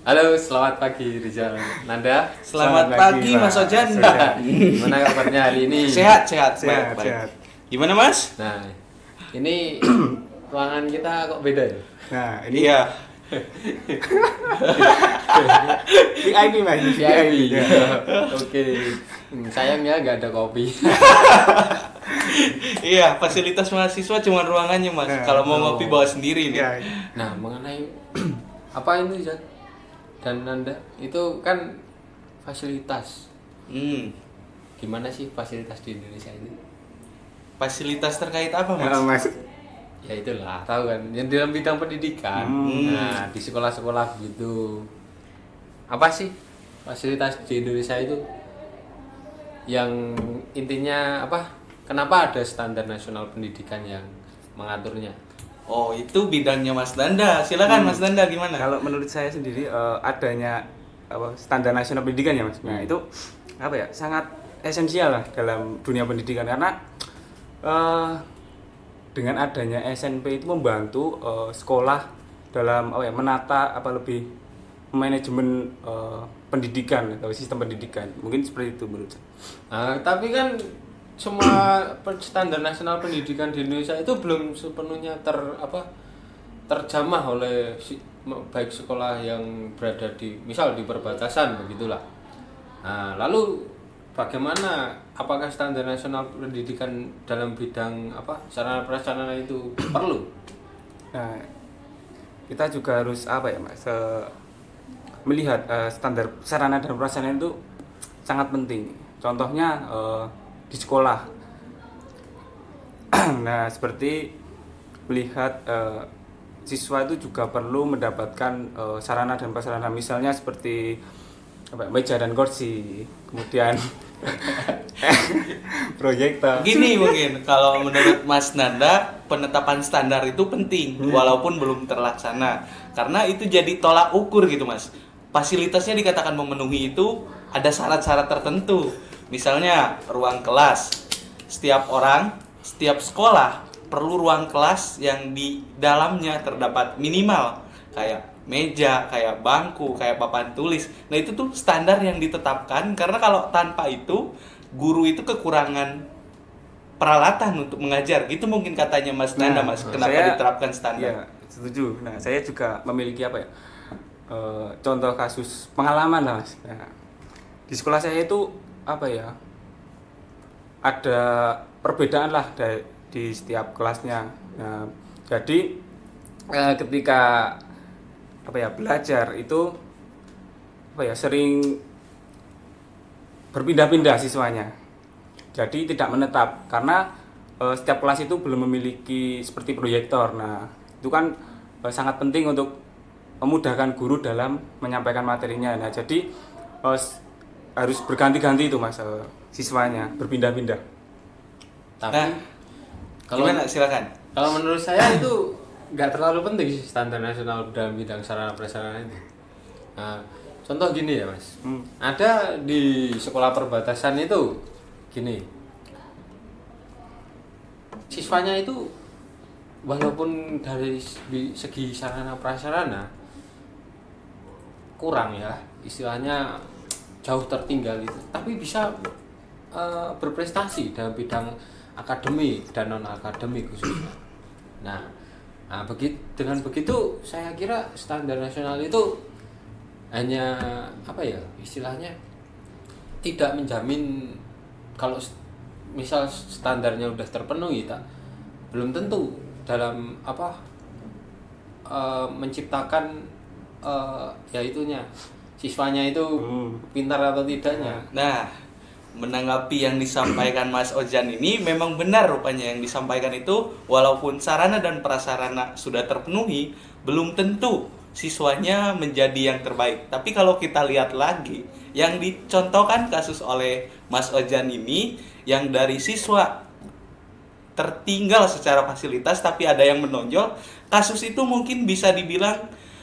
Halo, selamat pagi Rizal Nanda. Selamat, pagi, Mas Ojan. Gimana kabarnya hari ini? Sehat, sehat, Sehat, baik, baik. sehat. Gimana Mas? Nah, ini ruangan kita kok beda ya? Nah, ini Iya. VIP mas, ini VIP. VIP. Ya. Oke. Hmm, Sayangnya nggak ada kopi. iya, fasilitas mahasiswa cuma ruangannya Mas. Nah, Kalau mau oh. ngopi bawa sendiri nih. Ya, Nah, mengenai apa itu Rizal? Dan Nanda itu kan fasilitas. Hmm. Gimana sih fasilitas di Indonesia ini? Fasilitas terkait apa Mas? Nah, mas. Ya itulah, tahu kan? Yang dalam bidang pendidikan. Hmm. Nah, di sekolah-sekolah begitu. Apa sih fasilitas di Indonesia itu? Yang intinya apa? Kenapa ada standar nasional pendidikan yang mengaturnya? Oh, itu bidangnya Mas Danda. Silakan Mas Danda gimana? Kalau menurut saya sendiri eh, adanya apa standar nasional pendidikan ya mas. Nah itu apa ya sangat esensial lah dalam dunia pendidikan karena eh, dengan adanya SNP itu membantu eh, sekolah dalam apa ya menata apa lebih manajemen eh, pendidikan atau sistem pendidikan mungkin seperti itu menurut saya. Nah, tapi kan semua standar nasional pendidikan di Indonesia itu belum sepenuhnya ter apa terjamah oleh si- baik sekolah yang berada di misal di perbatasan begitulah. Nah, lalu bagaimana apakah standar nasional pendidikan dalam bidang apa sarana prasarana itu perlu? Nah, kita juga harus apa ya mas eh, melihat eh, standar sarana dan prasarana itu sangat penting. Contohnya eh, di sekolah. nah, seperti melihat eh, siswa itu juga perlu mendapatkan eh, sarana dan prasarana, misalnya seperti apa meja dan kursi, kemudian proyektor. Gini mungkin kalau menurut Mas Nanda penetapan standar itu penting walaupun belum terlaksana karena itu jadi tolak ukur gitu Mas. Fasilitasnya dikatakan memenuhi itu ada syarat-syarat tertentu. Misalnya ruang kelas. Setiap orang, setiap sekolah perlu ruang kelas yang di dalamnya terdapat minimal kayak meja, kayak bangku, kayak papan tulis. Nah, itu tuh standar yang ditetapkan karena kalau tanpa itu guru itu kekurangan peralatan untuk mengajar. Gitu mungkin katanya Mas Nanda, Mas. Kenapa saya- diterapkan standar? Iya, setuju. Nah, saya juga memiliki apa ya? eh, contoh kasus pengalaman lah, Mas. Nah, di sekolah saya itu apa ya? Ada perbedaan lah dari di setiap kelasnya. Nah, jadi eh, ketika apa ya belajar itu apa ya sering berpindah-pindah siswanya. Jadi tidak menetap karena eh, setiap kelas itu belum memiliki seperti proyektor. Nah, itu kan eh, sangat penting untuk memudahkan guru dalam menyampaikan materinya. Nah, jadi eh, harus berganti-ganti itu Mas eh, siswanya, berpindah-pindah. Tapi Nah, kalau Gimana? Silakan. kalau menurut saya itu nggak terlalu penting sih standar nasional dalam bidang sarana prasarana itu. Nah, contoh gini ya mas, Hmm. ada di sekolah perbatasan itu gini, siswanya itu walaupun dari segi- segi sarana prasarana kurang ya, istilahnya jauh tertinggal itu, tapi bisa eh, berprestasi dalam bidang akademik dan non akademik khususnya. Nah, nah begitu dengan begitu saya kira standar nasional itu hanya apa ya istilahnya tidak menjamin kalau misal standarnya udah terpenuhi tak belum tentu dalam apa eh, menciptakan eh, ya itunya siswanya itu Hmm. pintar atau tidaknya Nah, menanggapi yang disampaikan Mas Ojan ini memang benar rupanya yang disampaikan itu walaupun sarana dan prasarana sudah terpenuhi, belum tentu siswanya menjadi yang terbaik. Tapi kalau kita lihat lagi, yang dicontohkan kasus oleh Mas Ojan ini yang dari siswa tertinggal secara fasilitas tapi ada yang menonjol, kasus itu mungkin bisa dibilang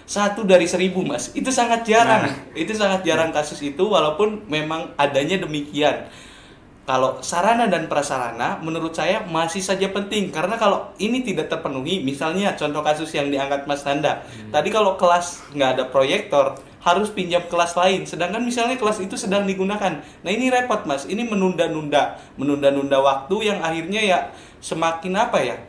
satu dari seribu mas. Itu sangat jarang. Itu sangat jarang kasus itu walaupun memang adanya demikian. Kalau sarana dan prasarana menurut saya masih saja penting. Karena kalau ini tidak terpenuhi misalnya contoh kasus yang diangkat Mas Nanda tadi kalau kelas nggak ada proyektor harus pinjam kelas lain. Sedangkan misalnya kelas itu sedang digunakan. Nah ini repot mas. Ini menunda-nunda menunda-nunda waktu yang akhirnya ya semakin apa ya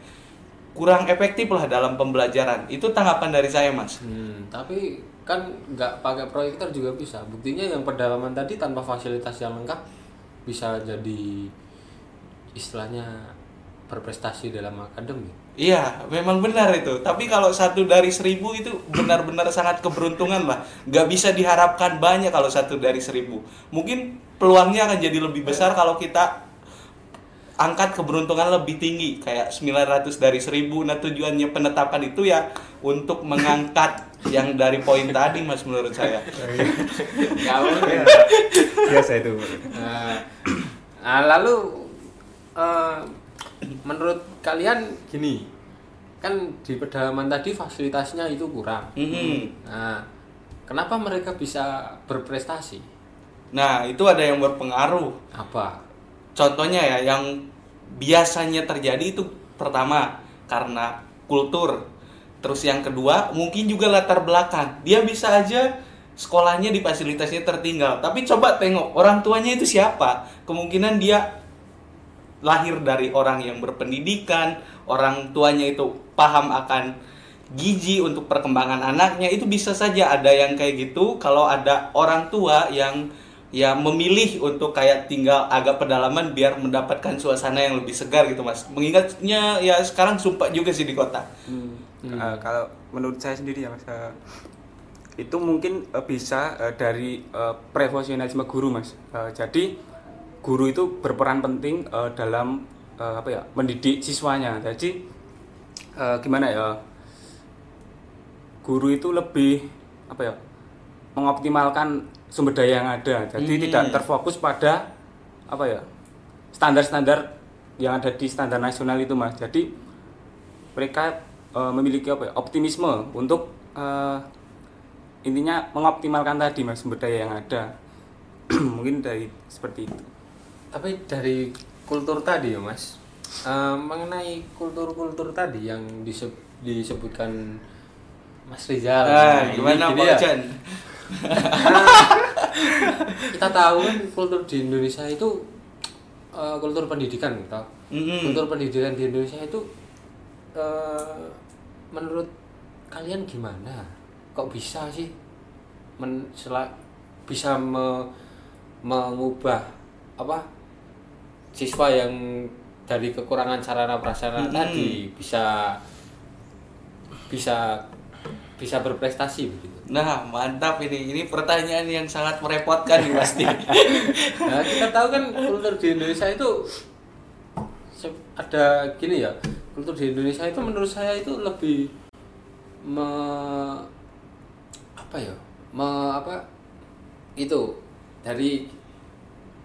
kurang efektif lah dalam pembelajaran itu tanggapan dari saya mas Hmm, tapi kan nggak pakai proyektor juga bisa. Buktinya yang pedalaman tadi tanpa fasilitas yang lengkap bisa jadi istilahnya berprestasi dalam akademik. Iya, memang benar itu. Tapi kalau satu dari seribu itu benar-benar sangat keberuntungan lah. Nggak bisa diharapkan banyak kalau satu dari seribu. Mungkin peluangnya akan jadi lebih besar kalau kita angkat keberuntungan lebih tinggi kayak 900 dari 1000 nah tujuannya penetapan itu ya untuk mengangkat yang dari poin tadi mas menurut saya Ya, biasa itu Nah, nah, lalu eh, menurut kalian gini, kan di pedalaman tadi fasilitasnya itu kurang. Mhm. Nah, kenapa mereka bisa berprestasi? nah itu ada yang berpengaruh Apa? Contohnya ya yang biasanya terjadi itu pertama karena kultur. Terus yang kedua mungkin juga latar belakang. Dia bisa aja sekolahnya di fasilitasnya tertinggal. Tapi coba tengok orang tuanya itu siapa? Kemungkinan dia lahir dari orang yang berpendidikan orang tuanya itu paham akan gizi untuk perkembangan anaknya. Itu bisa saja ada yang kayak gitu. Kalau ada orang tua yang ya memilih untuk kayak tinggal agak pedalaman biar mendapatkan suasana yang lebih segar gitu mas. Mengingatnya ya sekarang sumpah juga sih di kota. Eh, kalau menurut saya sendiri ya mas eh, itu mungkin eh, bisa eh, dari eh, profesionalisme guru mas. Eh, jadi guru itu berperan penting eh, dalam eh, apa ya mendidik siswanya. Jadi eh, gimana ya guru itu lebih apa ya mengoptimalkan sumber daya yang ada jadi Hmm. tidak terfokus pada apa ya standar-standar yang ada di standar nasional itu mas jadi mereka eh, memiliki apa ya optimisme untuk eh, intinya mengoptimalkan tadi mas sumber daya yang ada mungkin dari seperti itu Tapi dari kultur tadi ya mas, eh, mengenai kultur-kultur tadi yang diseb- disebutkan Mas Rizal. nah, gimana Pak ya. Kita tahu kan kultur di Indonesia itu eh, kultur pendidikan, gitu. Mm-mm. Kultur pendidikan di Indonesia itu eh, menurut kalian gimana? Kok bisa sih men sela- bisa me- mengubah apa siswa yang dari kekurangan sarana prasarana Mm-mm. tadi bisa bisa bisa berprestasi begitu. Nah, mantap ini. Ini pertanyaan yang sangat merepotkan nih pasti. Nah, kita tahu kan kultur di Indonesia itu ada gini ya. Kultur di Indonesia itu menurut saya itu lebih me apa ya? Me apa itu dari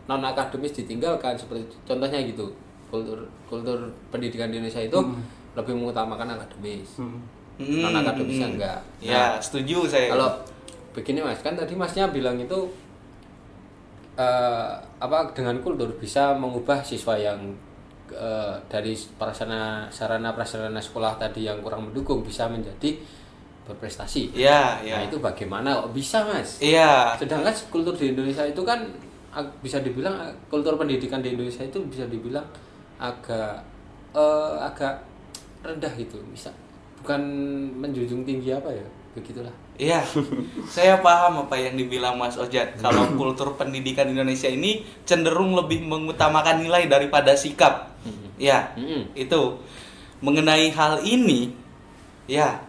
non akademis ditinggalkan seperti contohnya gitu. Kultur kultur pendidikan di Indonesia itu lebih mengutamakan akademis. Hmm, Non akademisnya hmm. enggak. Ya, setuju saya. Kalau begini mas, kan tadi masnya bilang itu eh, apa dengan kultur bisa mengubah siswa yang eh, dari prasarana sarana prasarana sekolah tadi yang kurang mendukung bisa menjadi berprestasi. ya, Nah ya. itu bagaimana kok bisa mas? Iya. Sedangkan kultur di Indonesia itu kan bisa dibilang kultur pendidikan di Indonesia itu bisa dibilang agak eh, agak rendah gitu, bisa bukan menjunjung tinggi apa ya, begitulah. Iya, saya paham apa yang dibilang Mas Ojat. Kalau kultur pendidikan Indonesia ini cenderung lebih mengutamakan nilai daripada sikap. Ya, itu. Mengenai hal ini, ya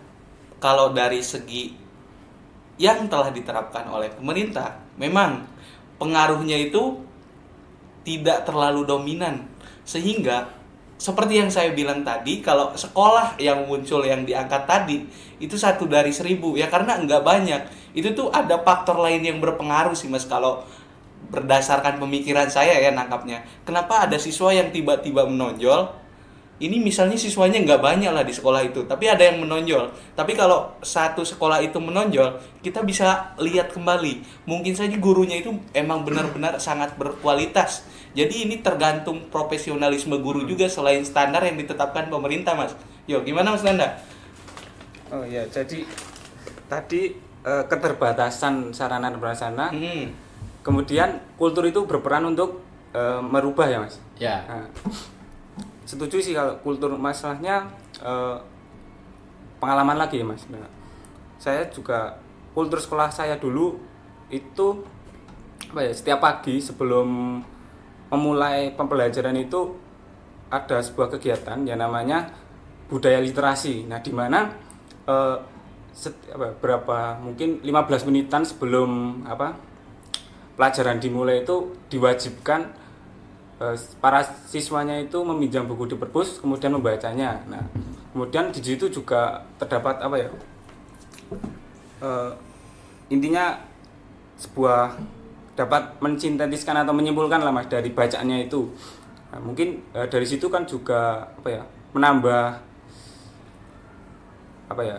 kalau dari segi yang telah diterapkan oleh pemerintah, memang pengaruhnya itu tidak terlalu dominan, sehingga seperti yang saya bilang tadi, kalau sekolah yang muncul yang diangkat tadi itu satu dari seribu ya karena nggak banyak. Itu tuh ada faktor lain yang berpengaruh sih mas kalau berdasarkan pemikiran saya ya nangkapnya. Kenapa ada siswa yang tiba-tiba menonjol? Ini misalnya siswanya nggak banyak lah di sekolah itu, tapi ada yang menonjol. Tapi kalau satu sekolah itu menonjol, kita bisa lihat kembali. Mungkin saja gurunya itu emang benar-benar sangat berkualitas. Jadi ini tergantung profesionalisme guru juga selain standar yang ditetapkan pemerintah, Mas. Yo, gimana Mas Nanda? Oh ya, jadi tadi eh, keterbatasan sarana dan prasarana Hmm. kemudian kultur itu berperan untuk eh, merubah ya mas Ya. Nah, setuju sih kalau kultur masalahnya eh, pengalaman lagi ya mas. Nah, saya juga kultur sekolah saya dulu itu apa ya setiap pagi sebelum memulai pembelajaran itu ada sebuah kegiatan yang namanya budaya literasi. Nah, di mana eh, apa, berapa mungkin 15 menitan sebelum apa pelajaran dimulai itu diwajibkan para siswanya itu meminjam buku di perpus kemudian membacanya. Nah, kemudian di situ juga terdapat apa ya? eh, intinya sebuah dapat mensintetiskan atau menyimpulkan lah mas dari bacaannya itu. Nah, mungkin eh, dari situ kan juga apa ya menambah apa ya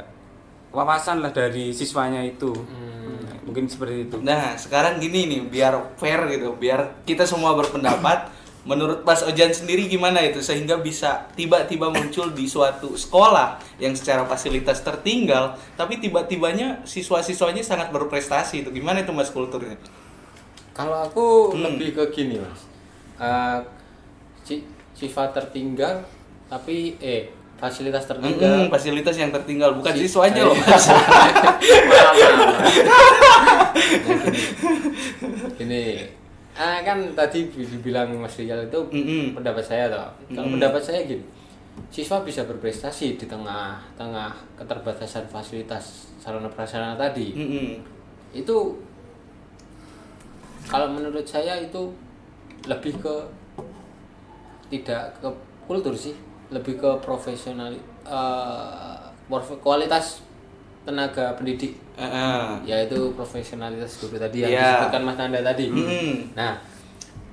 wawasan lah dari siswanya itu. Nah, mungkin seperti itu. Nah, sekarang gini nih, biar fair gitu, biar kita semua berpendapat. Menurut Mas Ojan sendiri gimana itu sehingga bisa tiba-tiba muncul di suatu sekolah yang secara fasilitas tertinggal, tapi tiba-tibanya siswa-siswanya sangat berprestasi itu gimana itu Mas kulturnya? Kalau aku Hmm. lebih ke gini mas, Eh, si- sifat tertinggal tapi eh fasilitas Hmm, tertinggal. fasilitas yang tertinggal bukan Si- siswanya loh. Mas. Gini, ah, kan tadi dibilang Mas Rizal itu Mm-mm. pendapat saya toh. Kalau Mm-mm. pendapat saya gini, siswa bisa berprestasi di tengah-tengah keterbatasan fasilitas sarana prasarana tadi. Mm-mm. Itu kalau menurut saya itu lebih ke tidak ke kultur sih, lebih ke profesional eh, prof- kualitas tenaga pendidik Heeh. yaitu profesionalitas guru tadi yang Iya. disebutkan Mas Nanda tadi. Mm. Nah,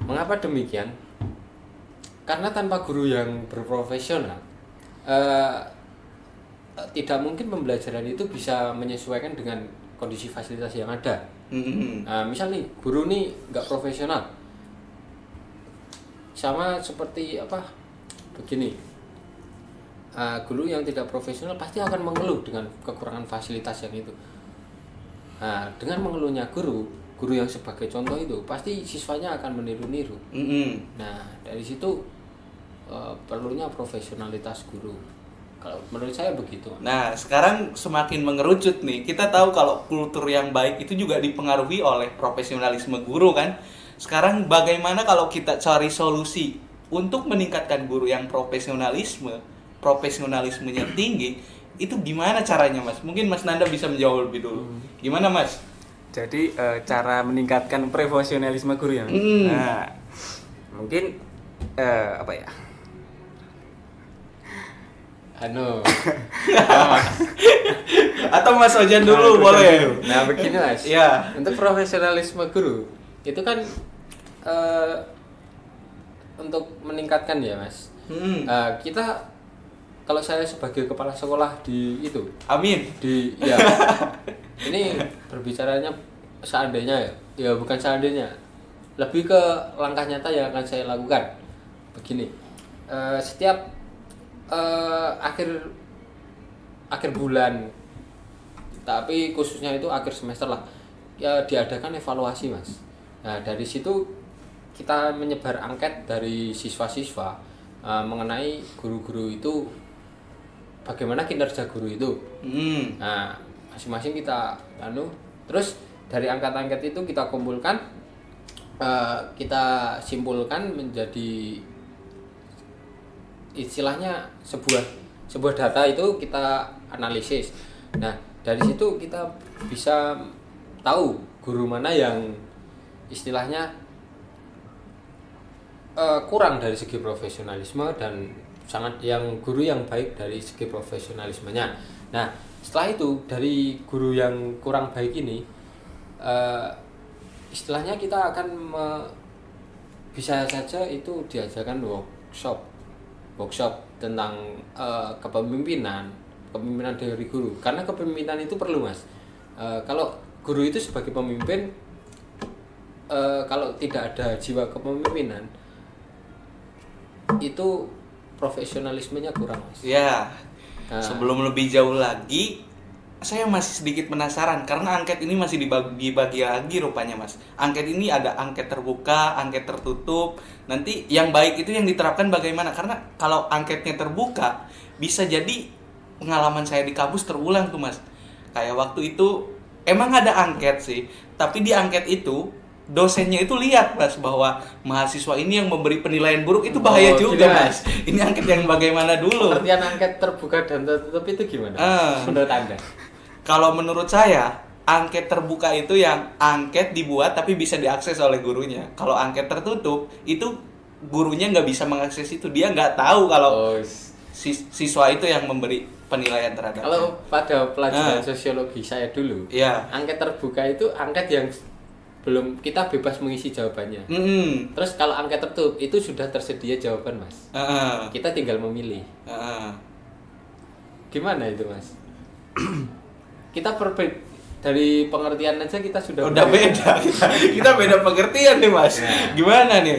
mengapa demikian? Karena tanpa guru yang berprofesional, eh, tidak mungkin pembelajaran itu bisa menyesuaikan dengan kondisi fasilitas yang ada. Mm-mm. Nah, misal nih guru nih nggak profesional, sama seperti apa? Begini, eh, guru yang tidak profesional pasti akan mengeluh dengan kekurangan fasilitas yang itu. Nah, dengan mengeluhnya guru, guru yang sebagai contoh itu pasti siswanya akan meniru-niru. Mm-mm. Nah, dari situ eh, perlunya profesionalitas guru. Kalau menurut saya begitu. Nah, sekarang semakin mengerucut nih. Kita tahu kalau kultur yang baik itu juga dipengaruhi oleh profesionalisme guru kan. Sekarang bagaimana kalau kita cari solusi untuk meningkatkan guru yang profesionalisme, profesionalismenya tinggi, itu gimana caranya, Mas? Mungkin Mas Nanda bisa menjawab lebih dulu. Gimana, Mas? Jadi eh, cara meningkatkan profesionalisme guru ya. Mas? Hmm. Nah, mungkin eh, apa ya? Anu. Atau Mas Ojan dulu Nah, boleh. dulu. Nah, begini Mas. Iya. Untuk profesionalisme guru itu kan eh, untuk meningkatkan ya, Mas. Hmm. Eh, kita kalau saya sebagai kepala sekolah di itu Amin. di ya. Ini berbicaranya seandainya ya. Ya bukan seandainya. Lebih ke langkah nyata yang akan saya lakukan. Begini eh, setiap eh, akhir akhir bulan tapi khususnya itu akhir semester lah ya diadakan evaluasi mas. Nah dari situ kita menyebar angket dari siswa-siswa eh, mengenai guru-guru itu bagaimana kinerja guru itu Hmm. Nah, masing-masing kita anu terus dari angkat-angkat itu kita kumpulkan eh, kita simpulkan menjadi istilahnya sebuah sebuah data itu kita analisis. Nah, dari situ kita bisa tahu guru mana yang istilahnya eh, kurang dari segi profesionalisme dan sangat yang guru yang baik dari segi profesionalismenya. Nah, setelah itu dari guru yang kurang baik ini eh, istilahnya kita akan me- bisa saja itu diajarkan workshop. Workshop tentang eh, kepemimpinan kepemimpinan dari guru. Karena kepemimpinan itu perlu mas. Eh, kalau guru itu sebagai pemimpin eh, kalau tidak ada jiwa kepemimpinan itu profesionalismenya kurang mas Ya. Nah. Sebelum lebih jauh lagi, saya masih sedikit penasaran karena angket ini masih dibagi-bagi lagi rupanya mas. Angket ini ada angket terbuka, angket tertutup. Nanti yang baik itu yang diterapkan bagaimana? Karena kalau angketnya terbuka bisa jadi pengalaman saya di kampus terulang tuh mas. Kayak waktu itu emang ada angket sih, tapi di angket itu dosennya itu lihat mas bahwa mahasiswa ini yang memberi penilaian buruk itu bahaya Oh, juga gini, mas. Ini angket yang bagaimana dulu? Pengertian angket terbuka dan tertutup itu gimana? Ah. Menurut Anda? Kalau menurut saya, angket terbuka itu yang angket dibuat tapi bisa diakses oleh gurunya. Kalau angket tertutup, itu gurunya nggak bisa mengakses itu. Dia nggak tahu kalau Oh, sis- siswa itu yang memberi penilaian terhadap. kalau pada pelajaran Ah. sosiologi saya dulu, ya, angket terbuka itu angket yang belum kita bebas mengisi jawabannya. Mm-mm. Terus kalau angket tertutup itu sudah tersedia jawaban, Mas. Heeh. Kita tinggal memilih. Heeh. Gimana itu, Mas? kita perbe- dari pengertian aja kita sudah udah beda kita, kita beda pengertian nih mas. Nah. Gimana nih?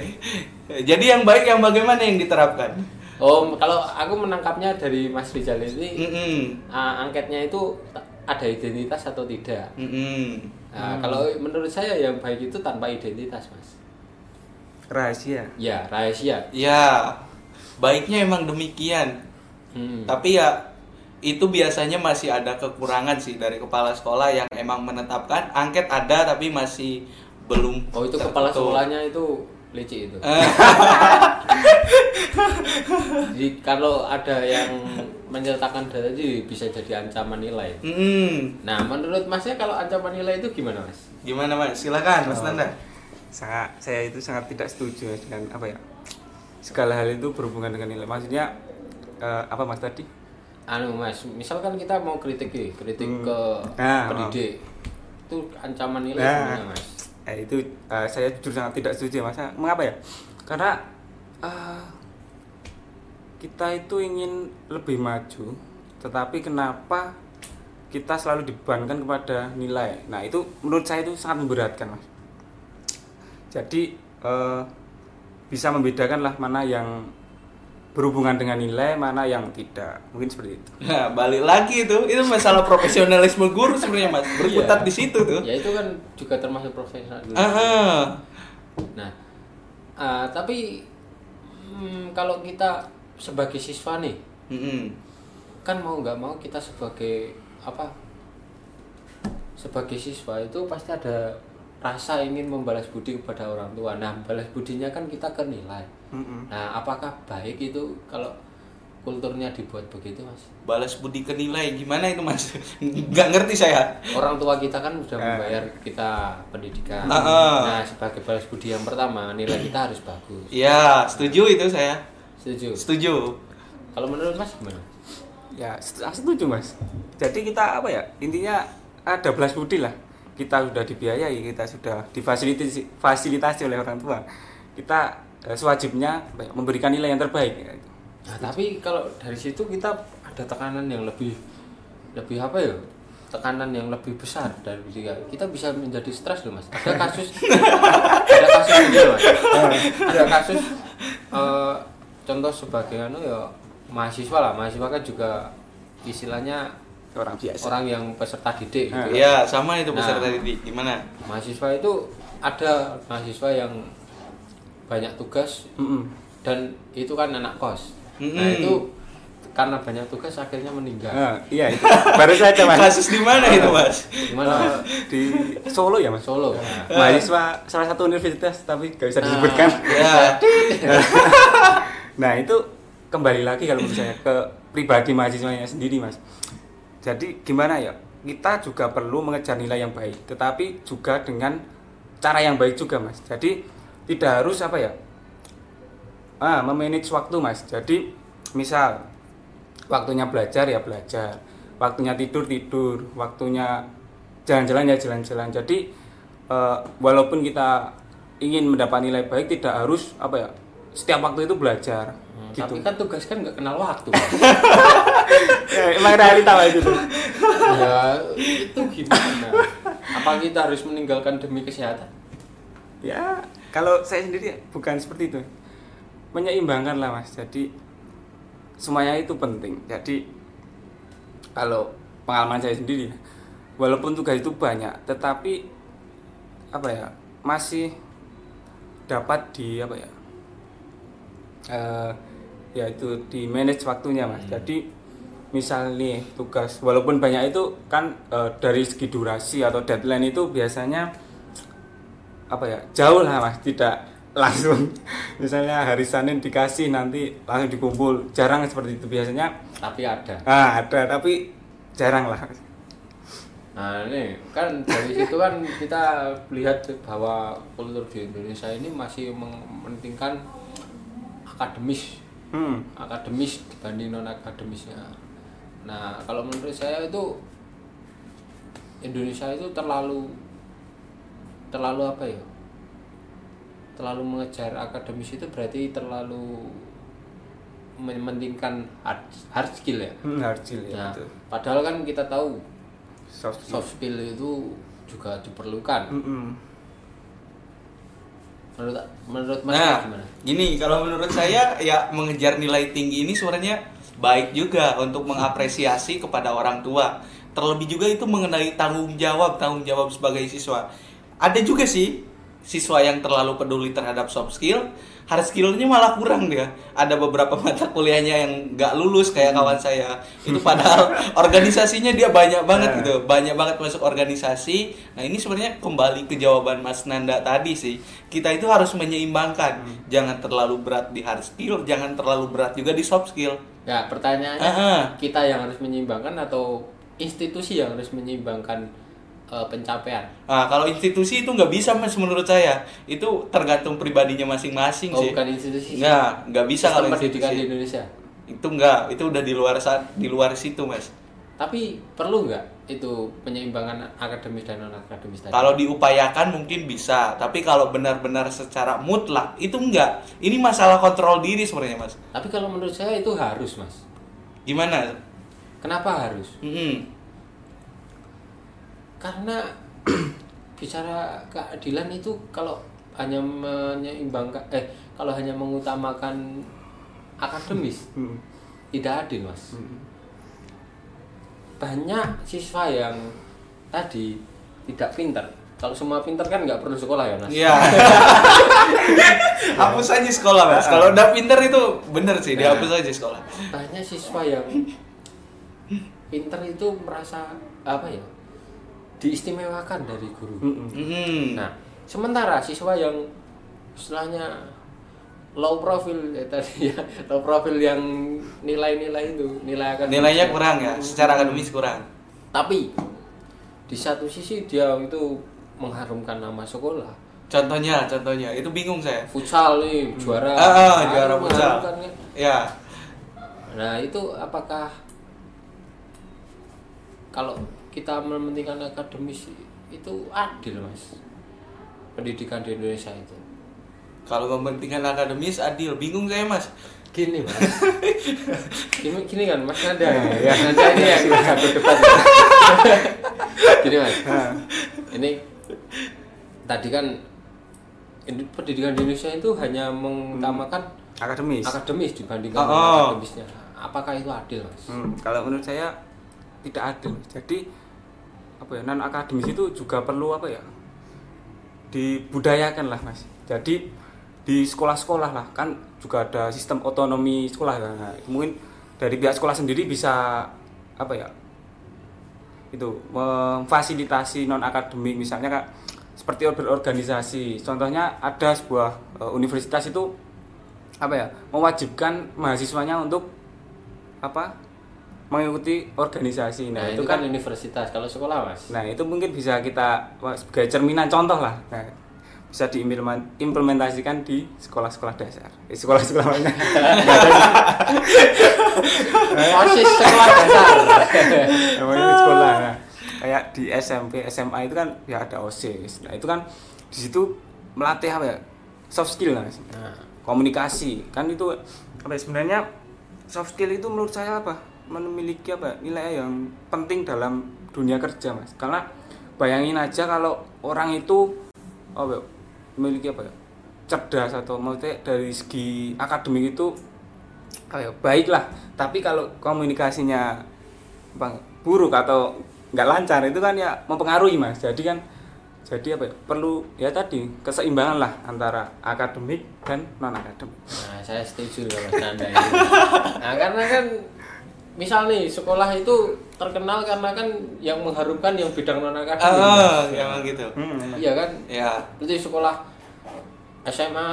Jadi yang baik yang bagaimana yang diterapkan? Oh, kalau aku menangkapnya dari Mas Rizal ini Mm-mm. ah, angketnya itu ada identitas atau tidak. Mm-mm. Nah, kalau menurut saya yang baik itu tanpa identitas, Mas. rahasia Ya, rahasia. Ya, baiknya emang demikian. Hmm. Tapi ya itu biasanya masih ada kekurangan sih dari kepala sekolah yang emang menetapkan angket ada tapi masih belum. Oh, itu kepala tertutup. sekolahnya itu licik itu. Eh, Jadi kalau ada yang menyertakan data itu bisa jadi ancaman nilai. mm, Nah, menurut Masnya kalau ancaman nilai itu gimana, Mas? gimana mas? Silakan mas Oh. Nanda. sangat saya itu sangat tidak setuju dengan apa ya segala hal itu berhubungan dengan nilai maksudnya eh, apa mas tadi Anu, Mas, misalkan kita mau kritik kritik Hmm. ke Nah, pendidik. Itu ancaman nilai Nah. gimana, Mas? Eh, itu eh, saya jujur sangat tidak setuju mas. Mengapa ya? Karena eh, kita itu ingin lebih maju tetapi kenapa kita selalu dibebankan kepada nilai? Nah itu menurut saya itu sangat memberatkan mas. Jadi eh, bisa membedakan lah mana yang berhubungan dengan nilai mana yang tidak mungkin seperti itu Nah, balik lagi itu, itu masalah profesionalisme guru sebenarnya mas, Iya. di situ tuh. Ya itu kan juga termasuk profesional. dulu. Ah, ah. Nah, ah, tapi hmm, kalau kita sebagai siswa nih, Mm-mm. kan mau nggak mau kita sebagai apa? Sebagai siswa itu pasti ada rasa ingin membalas budi kepada orang tua. Nah, balas budinya kan kita ke nilai. Mm-mm. Nah, apakah baik itu kalau kulturnya dibuat begitu, Mas? Balas budi ke nilai gimana itu mas? Nggak ngerti saya. Orang tua kita kan sudah Eh. membayar kita pendidikan. Ah, ah. Nah, sebagai balas budi yang pertama, nilai kita harus bagus. Ya, setuju itu saya. Setuju. Setuju. Kalau menurut Mas gimana? Ya set- setuju mas. Jadi kita apa ya intinya ada belas budi lah. Kita sudah dibiayai, kita sudah difasilitasi fasilitasi oleh orang tua. Kita eh, sewajibnya ya, memberikan nilai yang terbaik. Nah, tapi kalau dari situ kita ada tekanan yang lebih lebih apa ya? Tekanan yang lebih besar dari kita. Kita bisa menjadi stres loh, Mas. Ada kasus ada kasus ini, Mas. Ada kasus eh, contoh sebagai anu ya mahasiswa lah. Mahasiswa kan juga istilahnya Orang biasa. orang yang peserta didik gitu. Nah. ya. Ya, sama itu Nah. peserta didik. Gimana? Mahasiswa itu ada mahasiswa yang banyak tugas Mm-mm. dan itu kan anak kos. Nah Mm-mm. itu karena banyak tugas akhirnya meninggal. Nah, iya itu. Baru saja mas. Kasus di mana itu mas? Gimana Eh, mas? di Solo ya mas. Solo. Mahasiswa salah satu universitas tapi gak bisa disebutkan. Ya. Nah itu kembali lagi kalau menurut saya ke pribadi mahasiswanya sendiri mas. Jadi gimana ya kita juga perlu mengejar nilai yang baik, tetapi juga dengan cara yang baik juga mas. Jadi tidak harus apa ya, ah memanage waktu mas. Jadi misal waktunya belajar ya belajar, waktunya tidur tidur, waktunya jalan-jalan ya jalan-jalan. Jadi eh, walaupun kita ingin mendapat nilai baik tidak harus apa ya setiap waktu itu belajar Hmm, gitu. Tapi kan tugas kan nggak kenal waktu. Ya, emang realita lah itu. ya itu gimana? Apa kita harus meninggalkan demi kesehatan? ya kalau saya sendiri bukan seperti itu. Menyeimbangkan lah mas. Jadi semuanya itu penting. Jadi kalau pengalaman saya sendiri walaupun tugas itu banyak tetapi apa ya masih dapat di apa ya eh ya itu di manage waktunya mas jadi misal nih tugas. Walaupun banyak itu kan eh, dari segi durasi atau deadline itu biasanya apa ya jauh lah mas. Tidak langsung. Misalnya hari Senin dikasih nanti langsung dikumpul. Jarang seperti itu. Biasanya tapi ada. Ah ada. Tapi jarang lah. Nah ini kan dari situ kan kita lihat bahwa kultur di Indonesia ini masih mementingkan akademis, hmm. akademis dibanding non akademisnya. Nah kalau menurut saya itu Indonesia itu terlalu terlalu apa ya? Terlalu mengejar akademis itu berarti terlalu mementingkan hard, hard skill ya. Hmm, hard skill ya Nah, betul. padahal kan kita tahu soft skill soft skill itu juga diperlukan. Mm-mm. Menurut menurut Mas Nah, gimana? gini kalau menurut saya ya mengejar nilai tinggi ini sebenarnya baik juga untuk mengapresiasi kepada orang tua. Terlebih juga itu mengenai tanggung jawab, tanggung jawab sebagai siswa. Ada juga sih siswa yang terlalu peduli terhadap soft skill, hard skillnya malah kurang dia. Ada beberapa mata kuliahnya yang nggak lulus kayak kawan saya. Itu padahal organisasinya dia banyak banget Nah. gitu, banyak banget masuk organisasi. Nah ini sebenarnya kembali ke jawaban Mas Nanda tadi sih. Kita itu harus menyeimbangkan, jangan terlalu berat di hard skill, jangan terlalu berat juga di soft skill. Ya, pertanyaannya Ah, ah. kita yang harus menyeimbangkan atau institusi yang harus menyeimbangkan eh, pencapaian? Nah, kalau institusi itu nggak bisa mas menurut saya. Itu tergantung pribadinya masing-masing Oh, sih. bukan institusi. Nggak, nggak bisa Sistem kalau pendidikan di institusi. Indonesia. Itu nggak, itu udah di luar saat di luar situ mas. Tapi perlu nggak itu penyeimbangkan akademis dan non akademis tadi? Kalau diupayakan mungkin bisa, tapi kalau benar-benar secara mutlak itu enggak. Ini masalah kontrol diri sebenarnya mas. Tapi kalau menurut saya itu harus, Mas. Gimana? Kenapa harus? Mm-mm. Karena bicara keadilan itu kalau hanya menyeimbangkan eh kalau hanya mengutamakan akademis Hmm. tidak adil mas Hmm. banyak siswa yang tadi tidak pintar kalau semua pintar kan nggak perlu sekolah ya mas Iya. hapus aja sekolah mas. Kalau udah pinter itu bener sih, dihapus aja sekolah. banyak siswa yang pintar itu merasa apa ya diistimewakan dari guru. Mm-mm. Mm-mm. nah sementara siswa yang istilahnya low profile ya tadi ya low profile yang nilai-nilai itu nilai akan Nilainya kurang ya, secara akademis kurang. tapi di satu sisi dia itu mengharumkan nama sekolah. Contohnya, contohnya, itu bingung saya. futsal nih juara. Ah, ah, Ah, juara futsal. Ya, nah itu apakah kalau kita mementingkan akademis itu adil mas. Pendidikan di Indonesia itu. Kalau mementingkan akademis adil, bingung saya mas. gini mas. Gini, gini kan mas? Nanda ya. Mas Nanda ini yang satu debat gini mas. Ini tadi kan pendidikan di Indonesia itu hanya mengutamakan akademis. akademis dibandingkan Oh, oh. akademisnya. Apakah itu adil mas? Hmm, kalau menurut saya tidak adil. Jadi apa ya non akademis itu juga perlu apa ya dibudayakan lah mas. Jadi di sekolah-sekolah lah kan juga ada sistem otonomi sekolah kan. Nah, mungkin dari pihak sekolah sendiri bisa apa ya itu memfasilitasi non akademik misalnya kak seperti berorganisasi. Contohnya ada sebuah eh, universitas itu apa ya mewajibkan mahasiswanya untuk apa mengikuti organisasi. Nah, nah, itu kan universitas kalau sekolah mas. Nah itu mungkin bisa kita sebagai cerminan contoh lah. Nah, bisa diimplementasikan di sekolah-sekolah dasar. Di sekolah-sekolah sih. osis sekolah dasar. Namanya di sekolah. Nah, kayak di SMP SMA itu kan ya ada osis. Nah itu kan di situ melatih apa ya? Soft skill lah nah, komunikasi. Kan itu apa ya, sebenarnya soft skill itu menurut saya apa memiliki apa nilai yang penting dalam dunia kerja mas. Karena bayangin aja kalau orang itu ya, memiliki apa ya cerdas atau maksudnya dari segi akademik itu apa ya baik lah. Tapi kalau komunikasinya apa, buruk atau nggak lancar itu kan ya mempengaruhi mas. Jadi kan jadi apa ya, perlu ya tadi keseimbangan lah antara akademik dan non akademik Nah, saya setuju dengan Anda ini. Nah, karena kan misal nih sekolah itu terkenal karena kan yang mengharumkan yang bidang non akademik. Ah, emang gitu. hmm, Iya kan? Ya. Berarti sekolah SMA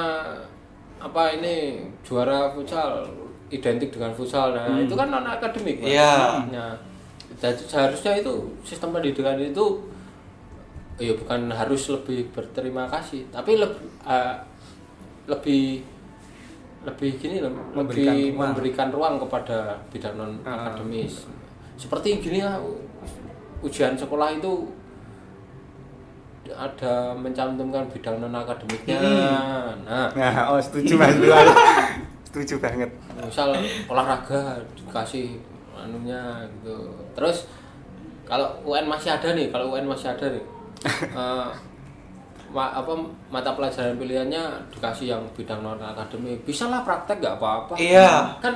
apa ini juara futsal identik dengan futsal. Nah, Hmm. itu kan non akademik. Iya. Nah, seharusnya itu sistem pendidikan itu ya bukan harus lebih berterima kasih, tapi lebih lebih lebih gini loh, Memberikan lebih ruang. memberikan ruang kepada bidang non akademis. Seperti gini ya ujian sekolah itu ada mencantumkan bidang non akademiknya. Nah, nah oh setuju mas setuju banget misal olahraga dikasih anunya gitu terus kalau UN masih ada nih kalau UN masih ada nih eh, ma- apa mata pelajaran pilihannya dikasih yang bidang non akademik bisa lah praktek nggak apa-apa Iya. kan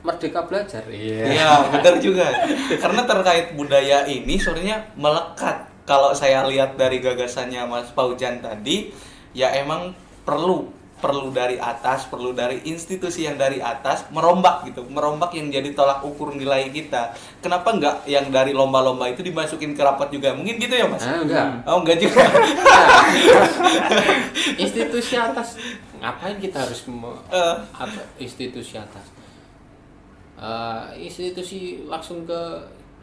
merdeka belajar iya Iya, benar juga. Karena terkait budaya ini sebenarnya melekat. Kalau saya lihat dari gagasannya Mas Paujan tadi, ya emang perlu perlu dari atas, perlu dari institusi yang dari atas merombak gitu, merombak yang jadi tolak ukur nilai kita. Kenapa nggak yang dari lomba-lomba itu dimasukin ke rapat juga? Mungkin gitu ya Mas? Ah, enggak. Oh enggak juga. Institusi atas ngapain kita harus Eh. apa institusi atas Eh, institusi langsung ke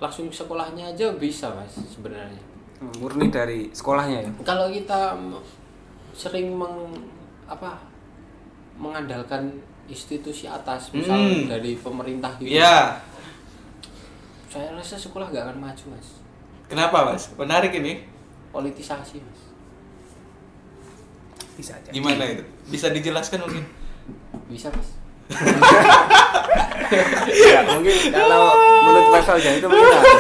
langsung sekolahnya aja bisa mas sebenarnya murni dari sekolahnya ya kalau kita sering meng apa mengandalkan institusi atas misal Hmm. dari pemerintah gitu Iya. saya rasa sekolah nggak akan maju mas Kenapa Mas? Menarik ini. politisasi mas bisa aja Gimana itu? Bisa dijelaskan mungkin? bisa mas ya mungkin kalau menurut Mas Fauzan itu mungkin ada.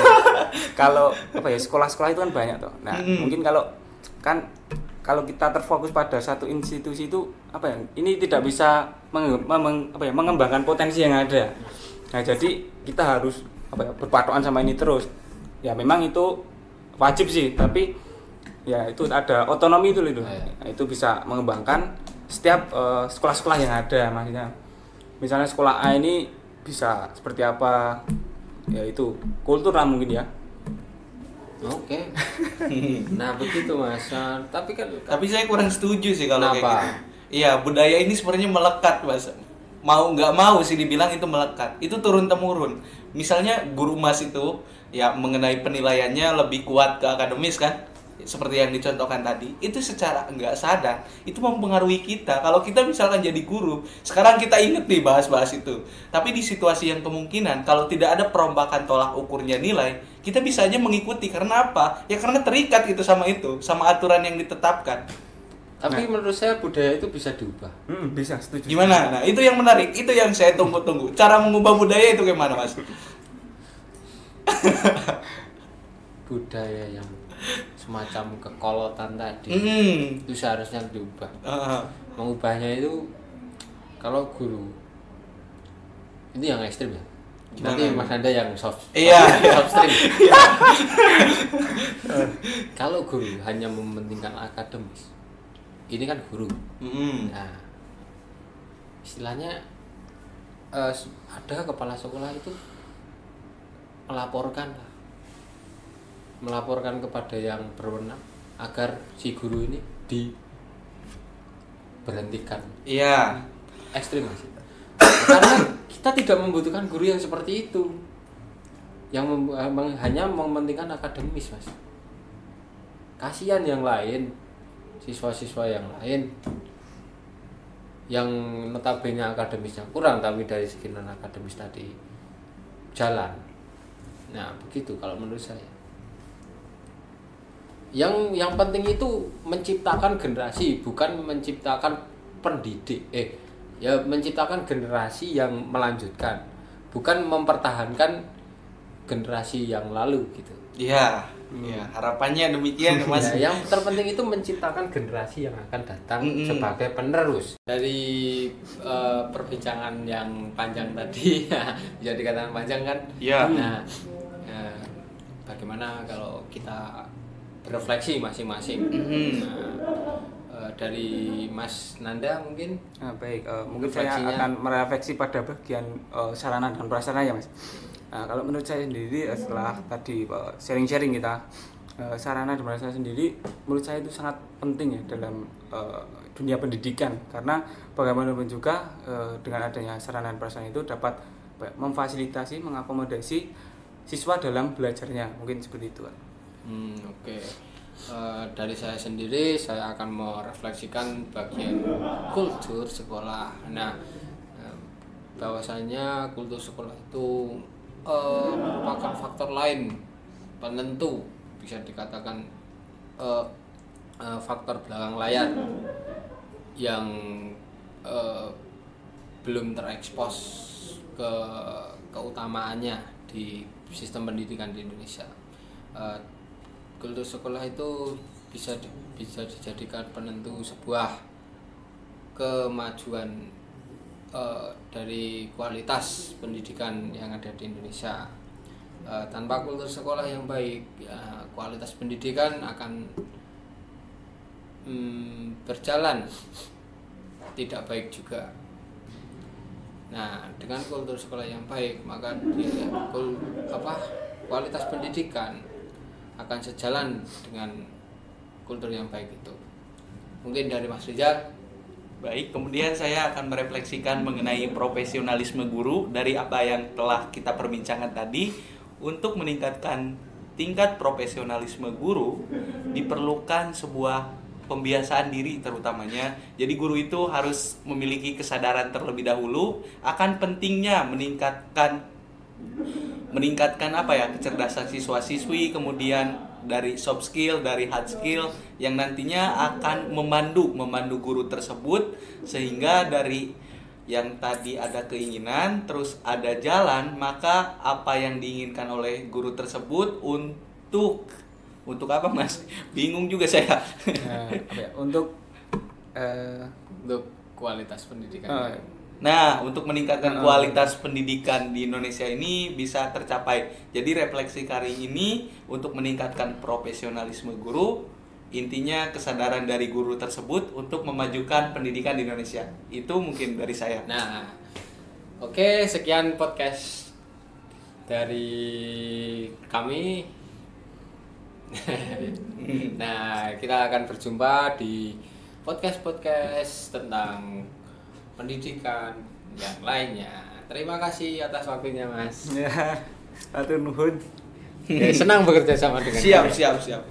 kalau apa ya sekolah-sekolah itu kan banyak toh nah Mm. mungkin kalau kan kalau kita terfokus pada satu institusi itu apa ya ini tidak bisa menge- meng- apa ya, mengembangkan potensi yang ada. Nah jadi kita harus apa ya berpatokan sama ini terus. Ya memang itu wajib sih tapi ya itu ada otonomi itu loh itu. Iya. Nah, itu bisa mengembangkan setiap eh, sekolah-sekolah yang ada maksudnya. Misalnya sekolah A ini bisa seperti apa? Ya itu kultur lah mungkin ya Oke. nah begitu mas. Nah, tapi kan Tapi saya kurang setuju sih kalau kayak Kenapa? gitu. Iya, budaya ini sebenarnya melekat, Mas. Mau nggak mau sih dibilang itu melekat. Itu turun temurun. Misalnya guru mas itu ya mengenai penilaiannya lebih kuat ke akademis kan, seperti yang dicontohkan tadi. Itu secara nggak sadar itu mempengaruhi kita. Kalau kita misalkan jadi guru, sekarang kita inget nih bahas-bahas itu. Tapi di situasi yang kemungkinan kalau tidak ada perombakan tolak ukurnya nilai, kita bisa aja mengikuti. Karena apa? Ya karena terikat itu sama itu, sama aturan yang ditetapkan. tapi menurut saya budaya itu bisa diubah. Hmm, bisa setuju Gimana? Nah, itu yang menarik. Itu yang saya tunggu-tunggu. Cara mengubah budaya itu gimana, Mas? Budaya yang semacam kekolotan tadi Hmm. itu seharusnya diubah. Ah, Mengubahnya itu kalau guru itu yang ekstrim ya. Nanti? Mas Anda yang soft, Iya. soft stream. kalau guru hanya mementingkan akademis, ini kan guru. hmm. Nah, istilahnya s- ada kepala sekolah itu melaporkan lah, melaporkan kepada yang berwenang agar si guru ini diberhentikan. Iya. Ekstrim mas. Karena kita tidak membutuhkan guru yang seperti itu, yang mem- eh, hanya mementingkan akademis mas. Kasihan yang lain, siswa-siswa yang lain yang notabene akademisnya kurang tapi dari segi non akademis tadi jalan. Nah begitu kalau menurut saya. Yang yang penting itu menciptakan generasi bukan menciptakan pendidik eh ya menciptakan generasi yang melanjutkan bukan mempertahankan generasi yang lalu gitu. Iya, iya, harapannya demikian ya, Mas. Ya, yang terpenting itu menciptakan generasi yang akan datang Mm-mm. sebagai penerus. Dari eh, perbincangan yang panjang tadi, bisa dikatakan panjang kan? Iya. Nah, eh, bagaimana kalau kita berefleksi masing-masing? Mhm. Nah, eh, dari Mas Nanda mungkin Nah, baik, eh, mungkin saya akan merefleksi pada bagian eh, sarana dan prasarana ya mas. Nah, kalau menurut saya sendiri eh, setelah tadi sharing-sharing kita, eh, sarana dan prasarana sendiri menurut saya itu sangat penting ya dalam eh, dunia pendidikan karena bagaimanapun juga eh, dengan adanya sarana dan prasarana itu dapat apa memfasilitasi, mengakomodasi siswa dalam belajarnya mungkin seperti itu. Pak. Hmm, oke. Eh, dari saya sendiri, saya akan merefleksikan bagian kultur sekolah. Nah, eh, bahwasanya kultur sekolah itu eh, merupakan faktor lain penentu, bisa dikatakan eh, eh, faktor belakang layar yang eh, belum terekspos ke keutamaannya di sistem pendidikan di Indonesia. Eh, kultur sekolah itu bisa bisa dijadikan penentu sebuah kemajuan eh, dari kualitas pendidikan yang ada di Indonesia. Eh, tanpa kultur sekolah yang baik, ya, kualitas pendidikan akan mm, berjalan tidak baik juga. Nah, dengan kultur sekolah yang baik, maka dia, kul- apa kualitas pendidikan akan sejalan dengan kultur yang baik itu. Mungkin dari Mas Rizal. Baik, kemudian saya akan merefleksikan mengenai profesionalisme guru dari apa yang telah kita perbincangkan tadi untuk meningkatkan tingkat profesionalisme guru diperlukan sebuah pembiasaan diri terutamanya. Jadi guru itu harus memiliki kesadaran terlebih dahulu akan pentingnya meningkatkan meningkatkan apa ya kecerdasan siswa-siswi kemudian dari soft skill dari hard skill yang nantinya akan memandu memandu guru tersebut sehingga dari yang tadi ada keinginan terus ada jalan maka apa yang diinginkan oleh guru tersebut untuk untuk apa mas bingung juga saya Nah, apa ya, untuk eh, Untuk kualitas pendidikan. Oh, yang- Nah, untuk meningkatkan kualitas pendidikan di Indonesia ini bisa tercapai. Jadi refleksi kali ini untuk meningkatkan profesionalisme guru, intinya kesadaran dari guru tersebut untuk memajukan pendidikan di Indonesia. Itu mungkin dari saya. Nah, oke sekian podcast dari kami. nah, kita akan berjumpa di podcast-podcast tentang pendidikan yang lainnya. Terima kasih atas waktunya, Mas. ya, atur nuhun. Ya, senang bekerja sama dengan Siap, kalian. siap, siap.